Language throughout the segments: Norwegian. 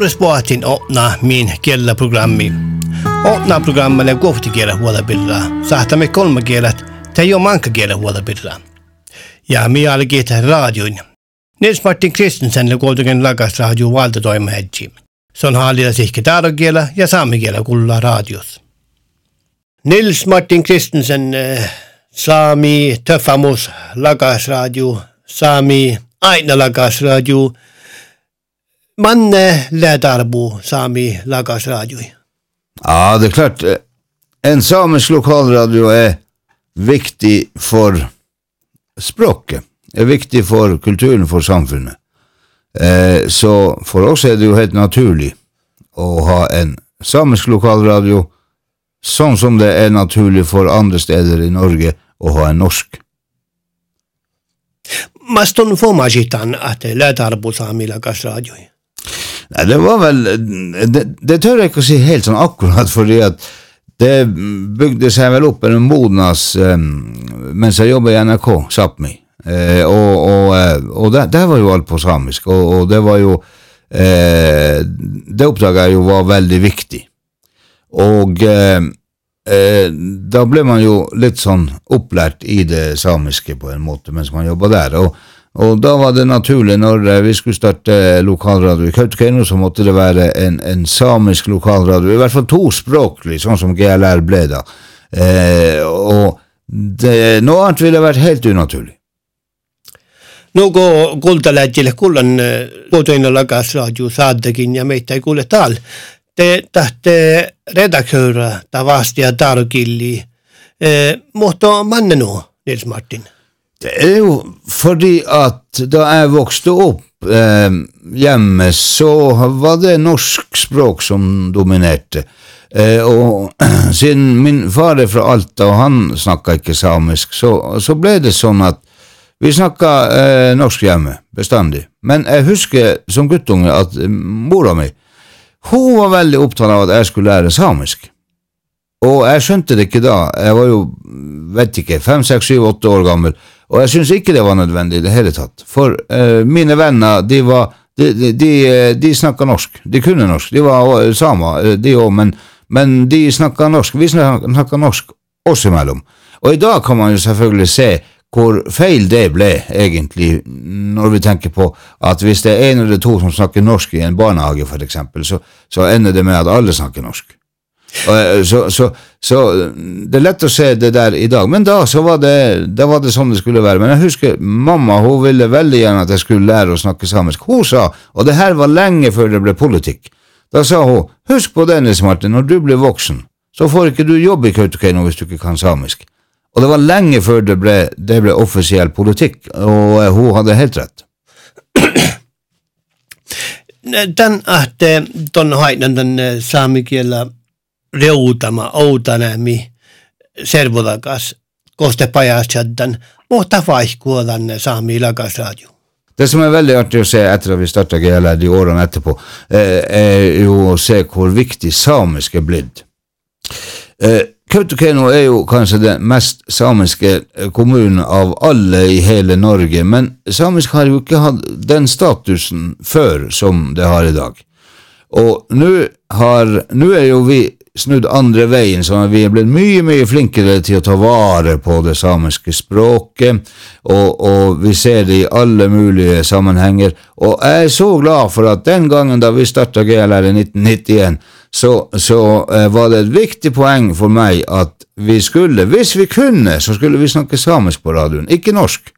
Spårespoatin åpna min kielellä programmi. Åpna programmalle kohti kielä huolta birra. Kolme kielet, te jo manka kielä huolta birra. Ja minä alkin radioin. Nils Martin Kristensen kuitenkin lakas radio valtatoima hedji. Se on hallita sihki taarokielä ja saamikielä kuulla radios. Nils Martin Kristensen äh, saami töffamus lakas radio, saami aina lakas radio, manne lädarbo sami lagas radioi. Ja, det er klart. eh, En samisk lokalradio er viktig for språket. Er viktig for kulturen, for samfunnet. Eh, så for oss er det jo helt naturlig å ha en samisk lokalradio, sånn som det er naturlig for andre steder i Norge å ha en norsk. Maston få majitan at lädarbo på samisk radio. Nei, det var vel det, det tør jeg ikke å si helt sånn akkurat, fordi at det bygde seg vel opp en modnas mens jeg jobbet i NRK, Sápmi. Eh, og og, eh, og der var jo alt på samisk, og, og det var jo eh, Det oppdaga jeg jo var veldig viktig. Og eh, eh, da ble man jo litt sånn opplært i det samiske på en måte mens man jobba der. Og, og da var det naturlig, når eh, vi skulle starte lokalradio i Kautokeino, så måtte det være en, en samisk lokalradio, i hvert fall tospråklig, sånn som GLR ble da. Eh, og det, noe annet ville vært helt unaturlig. Nugo kultaläjille kullan kuutoina lagas radio saaddekin ja meitä ei kuule tal. Te tahte redaktöra tavasti ja tarkilli. Eh, mutta mannen Nils Martin. Det er jo fordi at da jeg vokste opp eh, hjemme, så var det norsk språk som dominerte. Eh, og siden min far er fra Alta, og han snakka ikke samisk, så, så ble det sånn at vi snakka eh, norsk hjemme, bestandig. Men jeg husker som guttunge at eh, mora mi hun var veldig opptatt av at jeg skulle lære samisk. Og jeg skjønte det ikke da. Jeg var jo, vet ikke, fem, seks, syv, åtte år gammel. Og jeg syntes ikke det var nødvendig i det hele tatt. For uh, mine venner, de var De, de, de, eh, snakka norsk. De kunne norsk. De var eh, samer, de òg, men, men de snakka norsk. Vi snakka norsk oss imellom. Og i dag kan man jo selvfølgelig se hvor feil det ble, egentlig, når vi tenker på at hvis det er en eller to som snakker norsk i en barnehage, eksempel, så, så ender det med at alle snakker norsk. Eh, Så, så, så det er lett å se det der i dag, men da, var det, da var det sånn det skulle være. Men jeg husker mamma hun ville veldig gjerne at jeg skulle lære å snakke samisk. Hun sa, og det her var lenge før det ble politikk, da sa hun husk på det, Nils Martin, når du blir voksen, så får ikke du jobb i Kautokeino hvis du ikke kan samisk. Og det var lenge før det ble, det ble offisiell politikk, og eh, hun hadde helt rett. Den at den, den, den, den eh, saamikielä reutama outanämi servodakas koste pajastjaddan mutta vaihkuodanne saami lakasradio. Det som er veldig artig å se etter at vi starta GLA de årene etterpå, eh, er jo å se hvor viktig samisk er blitt. Eh, Kautokeino er jo kanskje den mest samiske kommunen av alle i hele Norge, men samisk har jo ikke hatt den statusen før som det har i dag. Og nå er jo vi snudd andre veien, sånn at vi er blitt mye, mye flinkere til å ta vare på det samiske språket, og, og vi ser det i alle mulige sammenhenger. Og jeg er så glad for at den gangen da vi starta GLR i 1991, så, så eh, var det et viktig poeng for meg at vi skulle, hvis vi kunne, så skulle vi snakke samisk på radioen, ikke norsk.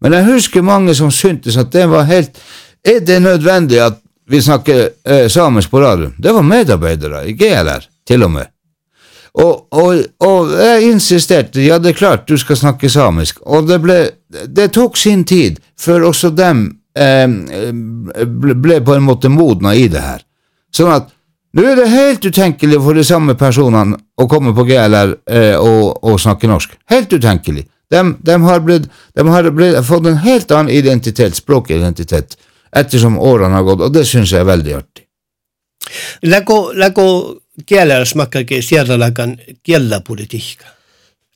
Men jeg husker mange som syntes at det var helt Er det nødvendig at vi snakker eh, samisk på radioen? Det var medarbeidere i GLR, til og med. Og, og, og jeg insisterte, ja det er klart du skal snakke samisk, og det ble, det tok sin tid før også dem eh, ble, på en måte modna i det her. Sånn at nå er det helt utenkelig for de samme personene å komme på GLR eh, og, og snakke norsk. Helt utenkelig. De, de har, blitt, de har blitt, fått en helt annen identitet, språkidentitet, ettersom årene har gått, og det syns jeg er veldig artig. Läko, läko smakker ikke sierralakan kielläpolitiikka.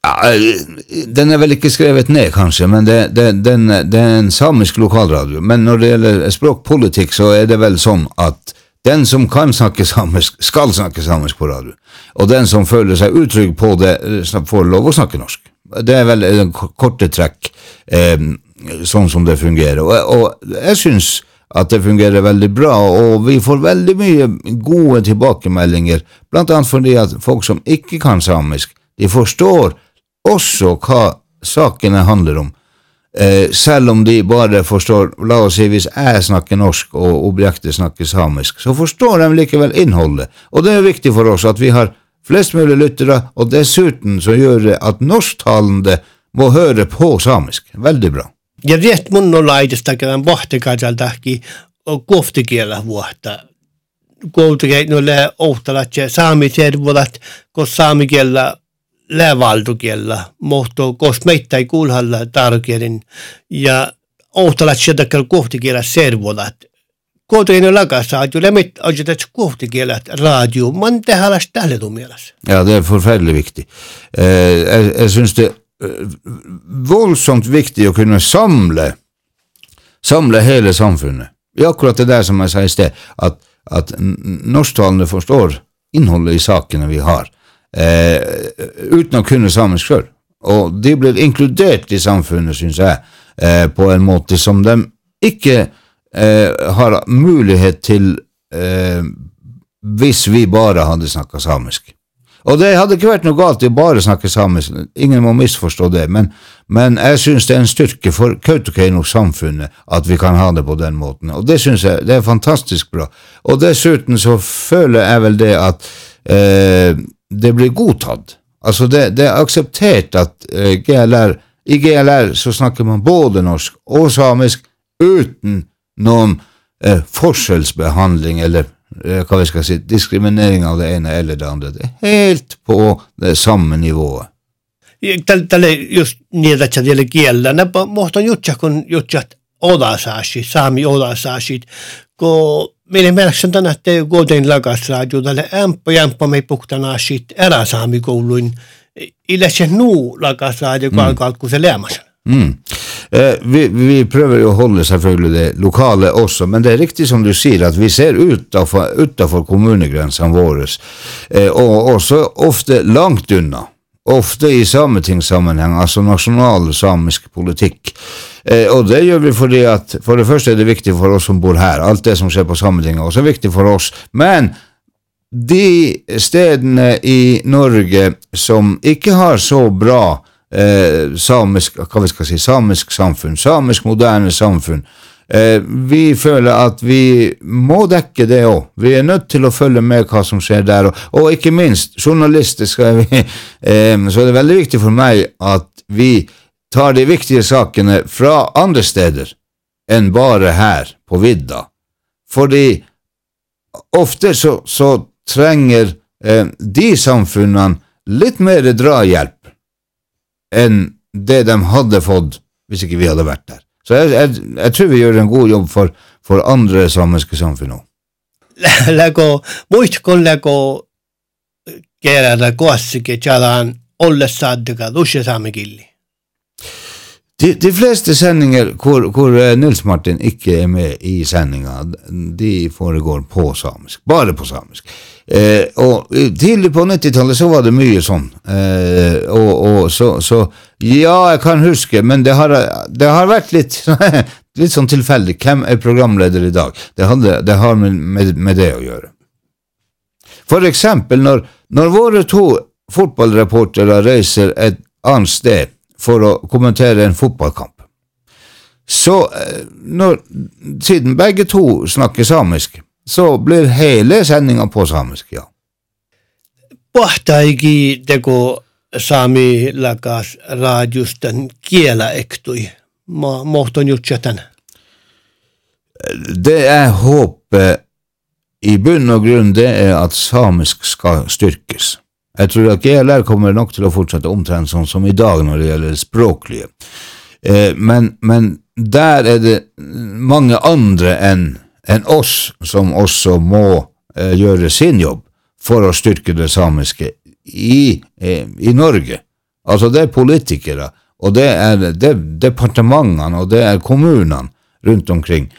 Ja, eh, den er vel ikke skrevet ned, kanskje, men det, det, den, det er en samisk lokalradio. Men når det gjelder språkpolitikk, så er det vel sånn at den som kan snakke samisk, skal snakke samisk på radio. Og den som føler seg utrygg på det, eh, får lov å snakke norsk. Det er vel korte trekk eh, sånn som det fungerer. Og, og jeg syns at det fungerer veldig bra, og vi får veldig mye gode tilbakemeldinger, blant annet fordi at folk som ikke kan samisk, de forstår også hva sakene handler om. Eh, selv om de bare forstår La oss si hvis jeg snakker norsk og objektet snakker samisk, så forstår de likevel innholdet. Og det er viktig for oss at vi har flest mulig lyttere, og dessuten så gjør det at norsktalende må høre på samisk. Veldig bra. Ja riet mun on laitesta kerran bohtekajaltahki koftikielä vuotta. Koulutukei noille ohtalat ja saami tervolat, kos saamikielä lävaltukielä, mohto kos meitä ei kuulhalla tarkielin ja ohtalat sieltä kohtikielä servolat. Koulutukei lakassa, että lemit ajatat kohtikielä radio, man tehdään tälle mielessä. Ja, det er forferdelig viktig. Eh, jeg, jeg syns det voldsomt viktig å kunne samle samle hele samfunnet. I akkurat det der som jeg sa i sted, at, at norsktalende forstår innholdet i sakene vi har, eh, uten å kunne samisk sjøl. Og de blir inkludert i samfunnet, syns jeg, eh, på en måte som de ikke eh, har mulighet til eh, hvis vi bare hadde snakka samisk. Og det hadde ikke vært noe galt i å bare snakke samisk, ingen må misforstå det, men, men jeg syns det er en styrke for Kautokeino-samfunnet at vi kan ha det på den måten, og det syns jeg det er fantastisk bra. Og dessuten så føler jeg vel det at eh, det blir godtatt. Altså det, det er akseptert at eh, GLR i GLR så snakker man både norsk og samisk uten noen eh, forskjellsbehandling eller hva vi skal si, diskriminering av det ene eller det andre. Det er helt på det samme nivået. Tälle just niitä, että vielä kielellä, ne muistan jutsia, kun jutsat odasaasi, saami odasaasi, kun meidän mielestä tänä, että kuitenkin lakassa, tälle ämpä, ämpö me puhtana sit eräsaamikouluin, ille se nuu lakassa, joka alkaa, kun se lämmäsen. Mm. Eh, vi, vi, prøver jo å holde selvfølgelig det lokale også, men det er riktig som du sier, at vi ser utafor kommunegrensene våre, eh, og også ofte langt unna. Ofte i sametingssammenheng, altså nasjonal samisk politikk. Eh, og det gjør vi fordi at for det første er det viktig for oss som bor her. Alt det som skjer på Sametinget, er også viktig for oss. Men de stedene i Norge som ikke har så bra eh, samisk, hva vi skal si, samisk samfunn, samisk moderne samfunn. Eh, vi føler at vi må dekke det òg. Vi er nødt til å følge med hva som skjer der. Og, og ikke minst, journalister skal vi eh, Så er det veldig viktig for meg at vi tar de viktige sakene fra andre steder enn bare her på vidda. Fordi ofte så, så trenger eh, de samfunnene litt mer drahjelp enn det de hadde fått hvis ikke vi hadde vært der. Så jeg, jeg, jeg tror vi gjør en god jobb for, for andre samiske samfunn òg. Lägo, muistkon lägo kerralla koassikin jalan ollessaadika lusje saamekilli? De, de fleste sendinger hvor, hvor, eh, Nils Martin ikke er med i sendinga, de foregår på samisk. Bare på samisk. Eh, og Tidlig på 90-tallet så var det mye sånn. Eh, og, og så, så, Ja, jeg kan huske, men det har, det har vært litt, litt sånn tilfeldig. Hvem er programleder i dag? Det, hadde, det har med, med, med, det å gjøre. For eksempel når, når våre to fotballreportere reiser et annet sted for å kommentere en fotballkamp, så eh, når, siden begge to snakker samisk så blir hele sendinga på samisk, ja. Teko lakas. Ma mohton. Det jeg håper i bunn og grunn, det er at samisk skal styrkes. Jeg tror at GLR kommer nok til å fortsette omtrent sånn som i dag når det gjelder språklige. Eh, men, men der er det mange andre enn en oss som også må eh, gjøre sin jobb for å styrke det samiske i, eh, i Norge. Altså, det er politikere, og det er, det departementene, og det er kommunene rundt omkring.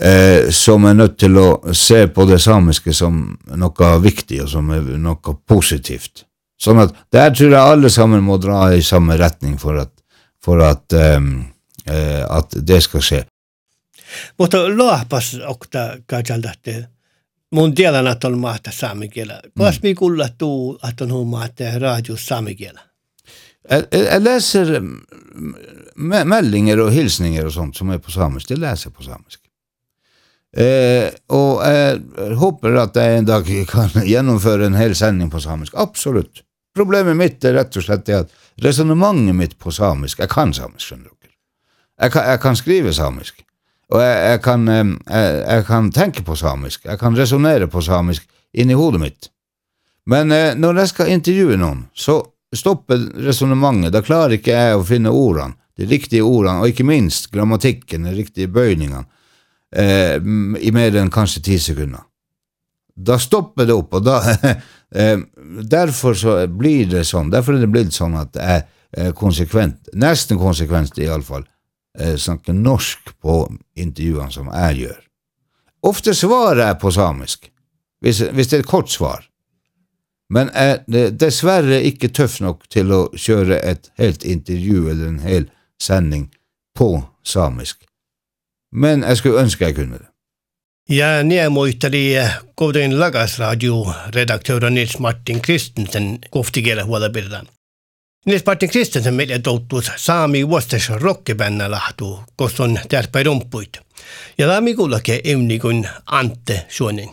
Eh, som er nødt til å se på det samiske som noe viktig og som noe positivt. Sånn at der tror jeg alle sammen må dra i samme retning for at, for at, um, uh, at det skal skje. Mutta laapas okta kajaldatte mun tiedän, että on maata saamikielä. Kas mi kulla tuu, että on huomaata radio saamikielä? Jeg, jeg leser meldinger og hilsninger og sånt som er på samisk. Det leser jeg på samisk. Eh, og jeg håper at jeg en dag kan gjennomføre en hel sending på samisk. Absolutt. Problemet mitt er rett og slett at resonnementet mitt på samisk Jeg kan samisk, skjønner dere. Jeg kan, jeg kan skrive samisk. Og jeg, jeg, kan, jeg, jeg, kan, tenke på samisk. Jeg kan resonnere på samisk inni hodet mitt. Men eh, når jeg skal intervjue noen, så stopper resonnementet. Da klarer ikke jeg å finne ordene, de riktige ordene, og ikke minst grammatikken, de riktige bøyningene, eh, i mer enn kanskje ti sekunder. Da stopper det opp, og da eh, Derfor så blir det sånn. Derfor er det blitt sånn at jeg konsekvent, nesten konsekvent iallfall, eh, snakker norsk på intervjuene som jeg gjør. Ofte svarer jeg på samisk, hvis, hvis det er et kort svar. Men er dessverre ikke tøff nok til å kjøre et helt intervju eller en hel sending på samisk. Men jeg skulle ønske jeg kunne det. Ja niemuisteli Kouden Lagasradio redaktören Nils Martin Kristensen kohtikielä huolapirran. Nils Martin Kristensen meille touttuus saami vuostes rockibännä lahtuu, koska on tärpäi rumpuit. Ja tämä mikullake evni kuin Antte Suonen.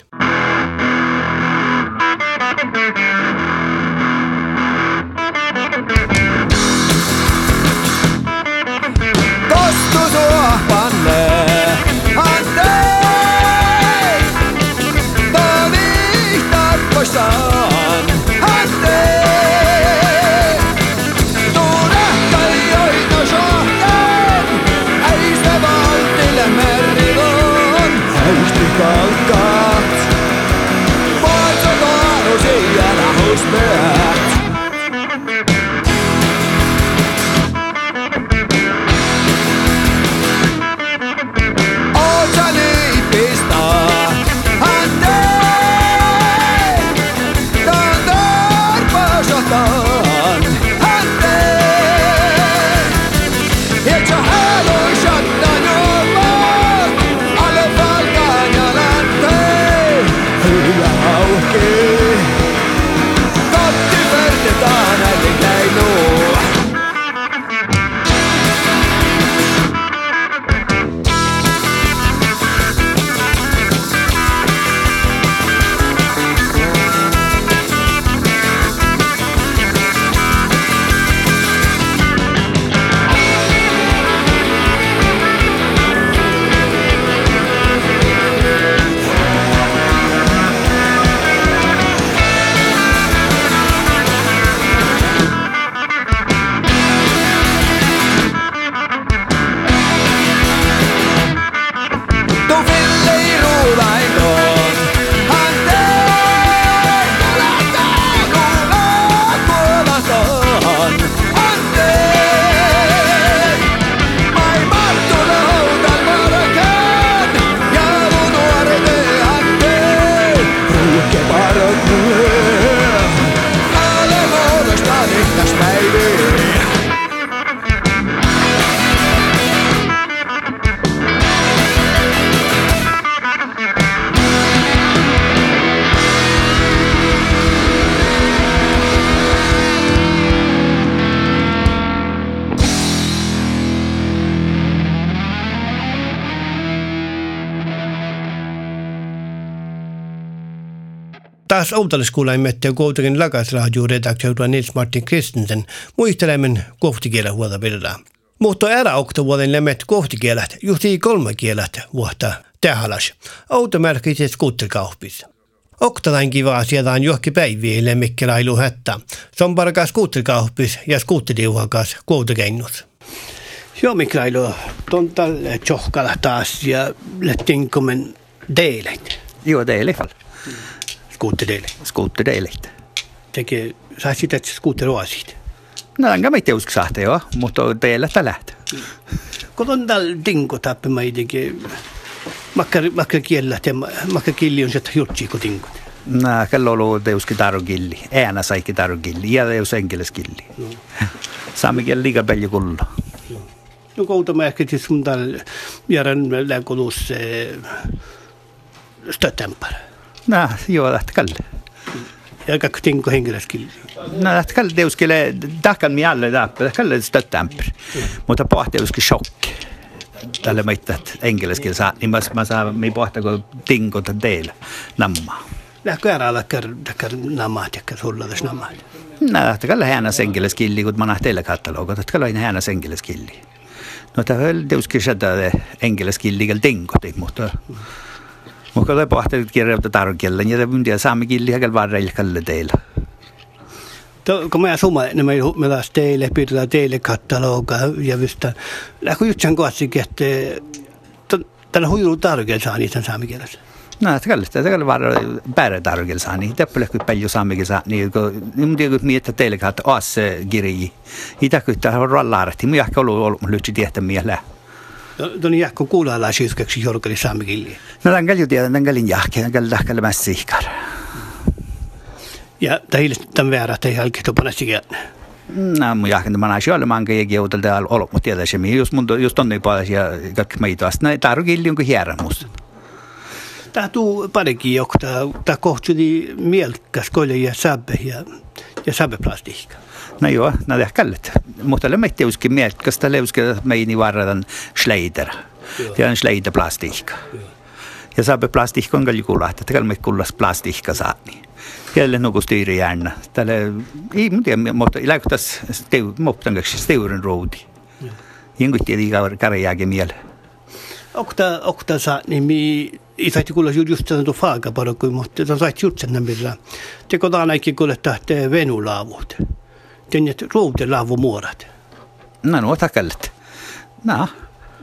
Taas Outolaskuulan mettä Koutikin lakasraadioredaktiota Nils Martin Kristensen muistelemen kohtikielä huolta virraa. Mutta erä oktavuoden lemmet kohtikielät juuri kolme kielät vuotta tähäläs. Automerkiset kuttikauppis. Oktalain kivaa siellä on johki päiviä lemmikkelailu hättä. Se on parkas kuttikauppis ja skuttiliuhakas koutikennus. Joo, Miklailu, tonta tjohkala taas ja lähtinkomen deilet. Joo, deilet. skoterdeling? Skoterdeligt. Tänker, särskilt ett skoteråsikt? No enkä mä itse usko sahteja, ah, mutta teillä tämä lähtee. Kun on täällä dingo tappima jotenkin, vaikka kiellä, vaikka killi on sieltä jutsi kuin dingo. No, kello on ollut teus kitarukilli, äänä sai kitarukilli ja teus enkeliskilli. No. Saamme kieli liikaa paljon kulla. No kouta mä ehkä siis mun täällä järän läkulussa stötämpärä. Nah, joo, lähtökällä. Ja kaktin kohenkiläskin. No, lähtökällä teuskele, tahkan mialle läppä, lähtökällä stöttämpär. Mutta pohteuski shokki. Tällä meitä, että englanniskin saa, niin mä, mä saan, me pohtako tinkota teillä nammaa. Lähtökällä lähtökällä nammaa, lähtökällä sulla tässä nammaa. No, lähtökällä häänäs englanniskilli, kun mä nähteillä katalogat, lähtökällä aina häänäs englanniskilli. No, tämä on tietysti sitä englanniskilliä tinkotit, mutta... Mm. Mutta tämä pohti kirjoittaa tarkelle, ja tämä on saamen kieliä varreilkalle teillä. Kun mä asuma, niin mä melas teille, pitää teille kataloga ja vystä. Lähkö just sen kohdassa, että tällä huijunut tarkelle saa niitä saamen kielessä. No, se kyllä, että kyllä varre pääre tarkelle saa niitä. Täppä lähkö paljon saamen kielessä, niin kun niin tiedät miettä teille kautta as kirji. Itäkyttä on rallaarehti, mä ehkä ollut ollut lyhyesti tietämiä mieleen. Don jahko kuula la siiskek si jorkeli saami killi. No tän kalju tiedä, tän kalin jahki, tän kalin lähkällä mä siikar. Ja tähille tän väärä, tei halki tupana sikään. No mun jahkin tämän asian oli mankin ja kiutel täällä olo, mutta tiedä se mihin, just, just on niin paljon ja kaikki mä itoas, näin taru killi onko hierä musta. Tää tuu parikin jokta, tää kohtui mielkäs kolja ja säbe ja, ja säbeplastikka. ايوه انا اتكلمت محتلمة تيوسكي ميت كستليوسكي ميني varradan schleider ja on schleider plastik ja saabe plastik on kalli kulahta tegelme kullas plastikka saani niin. jälle nuku stiiri jäänä tälle ei mun tiedä mutta lähtös steu moptangaksi steuren roudi jengut tiedi karjääkin miele Okta, okta saa, niin mi i saati kuulla just sen tuon faaga parokui, mutta saati just sen millä. Teko taanakin kuulla tähtee venulaavut den trodde lav om året. Nej, nu tackalt. Nej.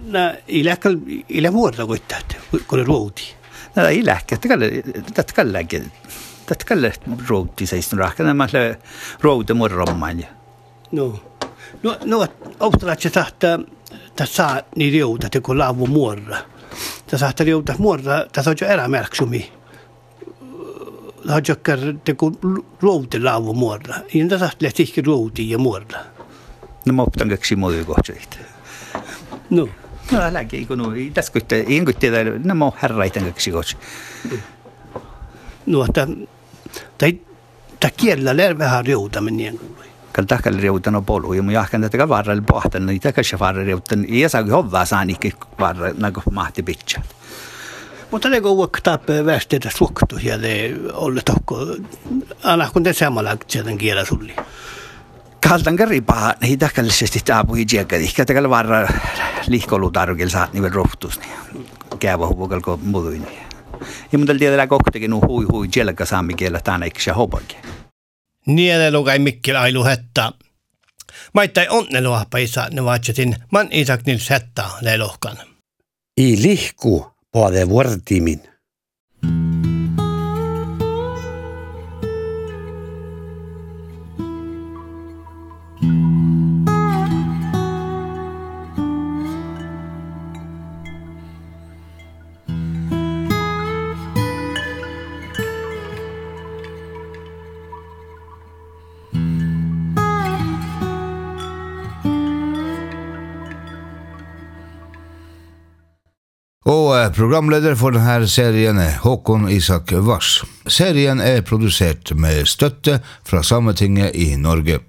Nej, i läkal i la vuorta kuittat, kun ruuti. Nej, i läkal tätkal tätkal läkal. Tätkal ruuti seistun rahkana, mä lä ruuti murromman. No. No, no, optilaatse tahtaa tässä niitä joutat, kun laavu muorra. Tässä tahtaa joutat muorra, tässä on jo erämerksumi. ħagġakkar tekun rowdi lawu morra. Jinda taħt li tiħki rowdi jemorra. Nimma btan għek xie morri għoċrejt. No. No, għalagi, jkunu, daskut, jingut tira, nimma ħarrajt għek xie għoċ. No, ta' ta' kjella l-erba ħarjoda minn jengu. Kal dak il-rewdan u bolu, jimu jahkan datika varra l-boħtan, jitak xafarra rewdan, jesa għobba sani kik varra nagħuf maħti bicċa. Mutta ne kun uokkaa väesteitä suoktu ja ne olle tokko, aina kun te samalla sieltä kielä sulli. Kaltan karipa, niin takallisesti taapu hijiäkkä, ehkä takalla varra lihkolu tarkil saat nivel rohtus, niin käyvä huvukal ko muduin. Ja mun tiedä kohtakin nu hui hui jelka saami kielä tänä eikö se hopakin. Niele lukai mikkil ailu hetta. Maittai onnelua paisa ne vaatsetin man isak nils hetta leilohkan. I lihku O a de word Poadevuertimin. Programleder for denne serien er Håkon Isak Vars. Serien er produsert med støtte fra Sametinget i Norge.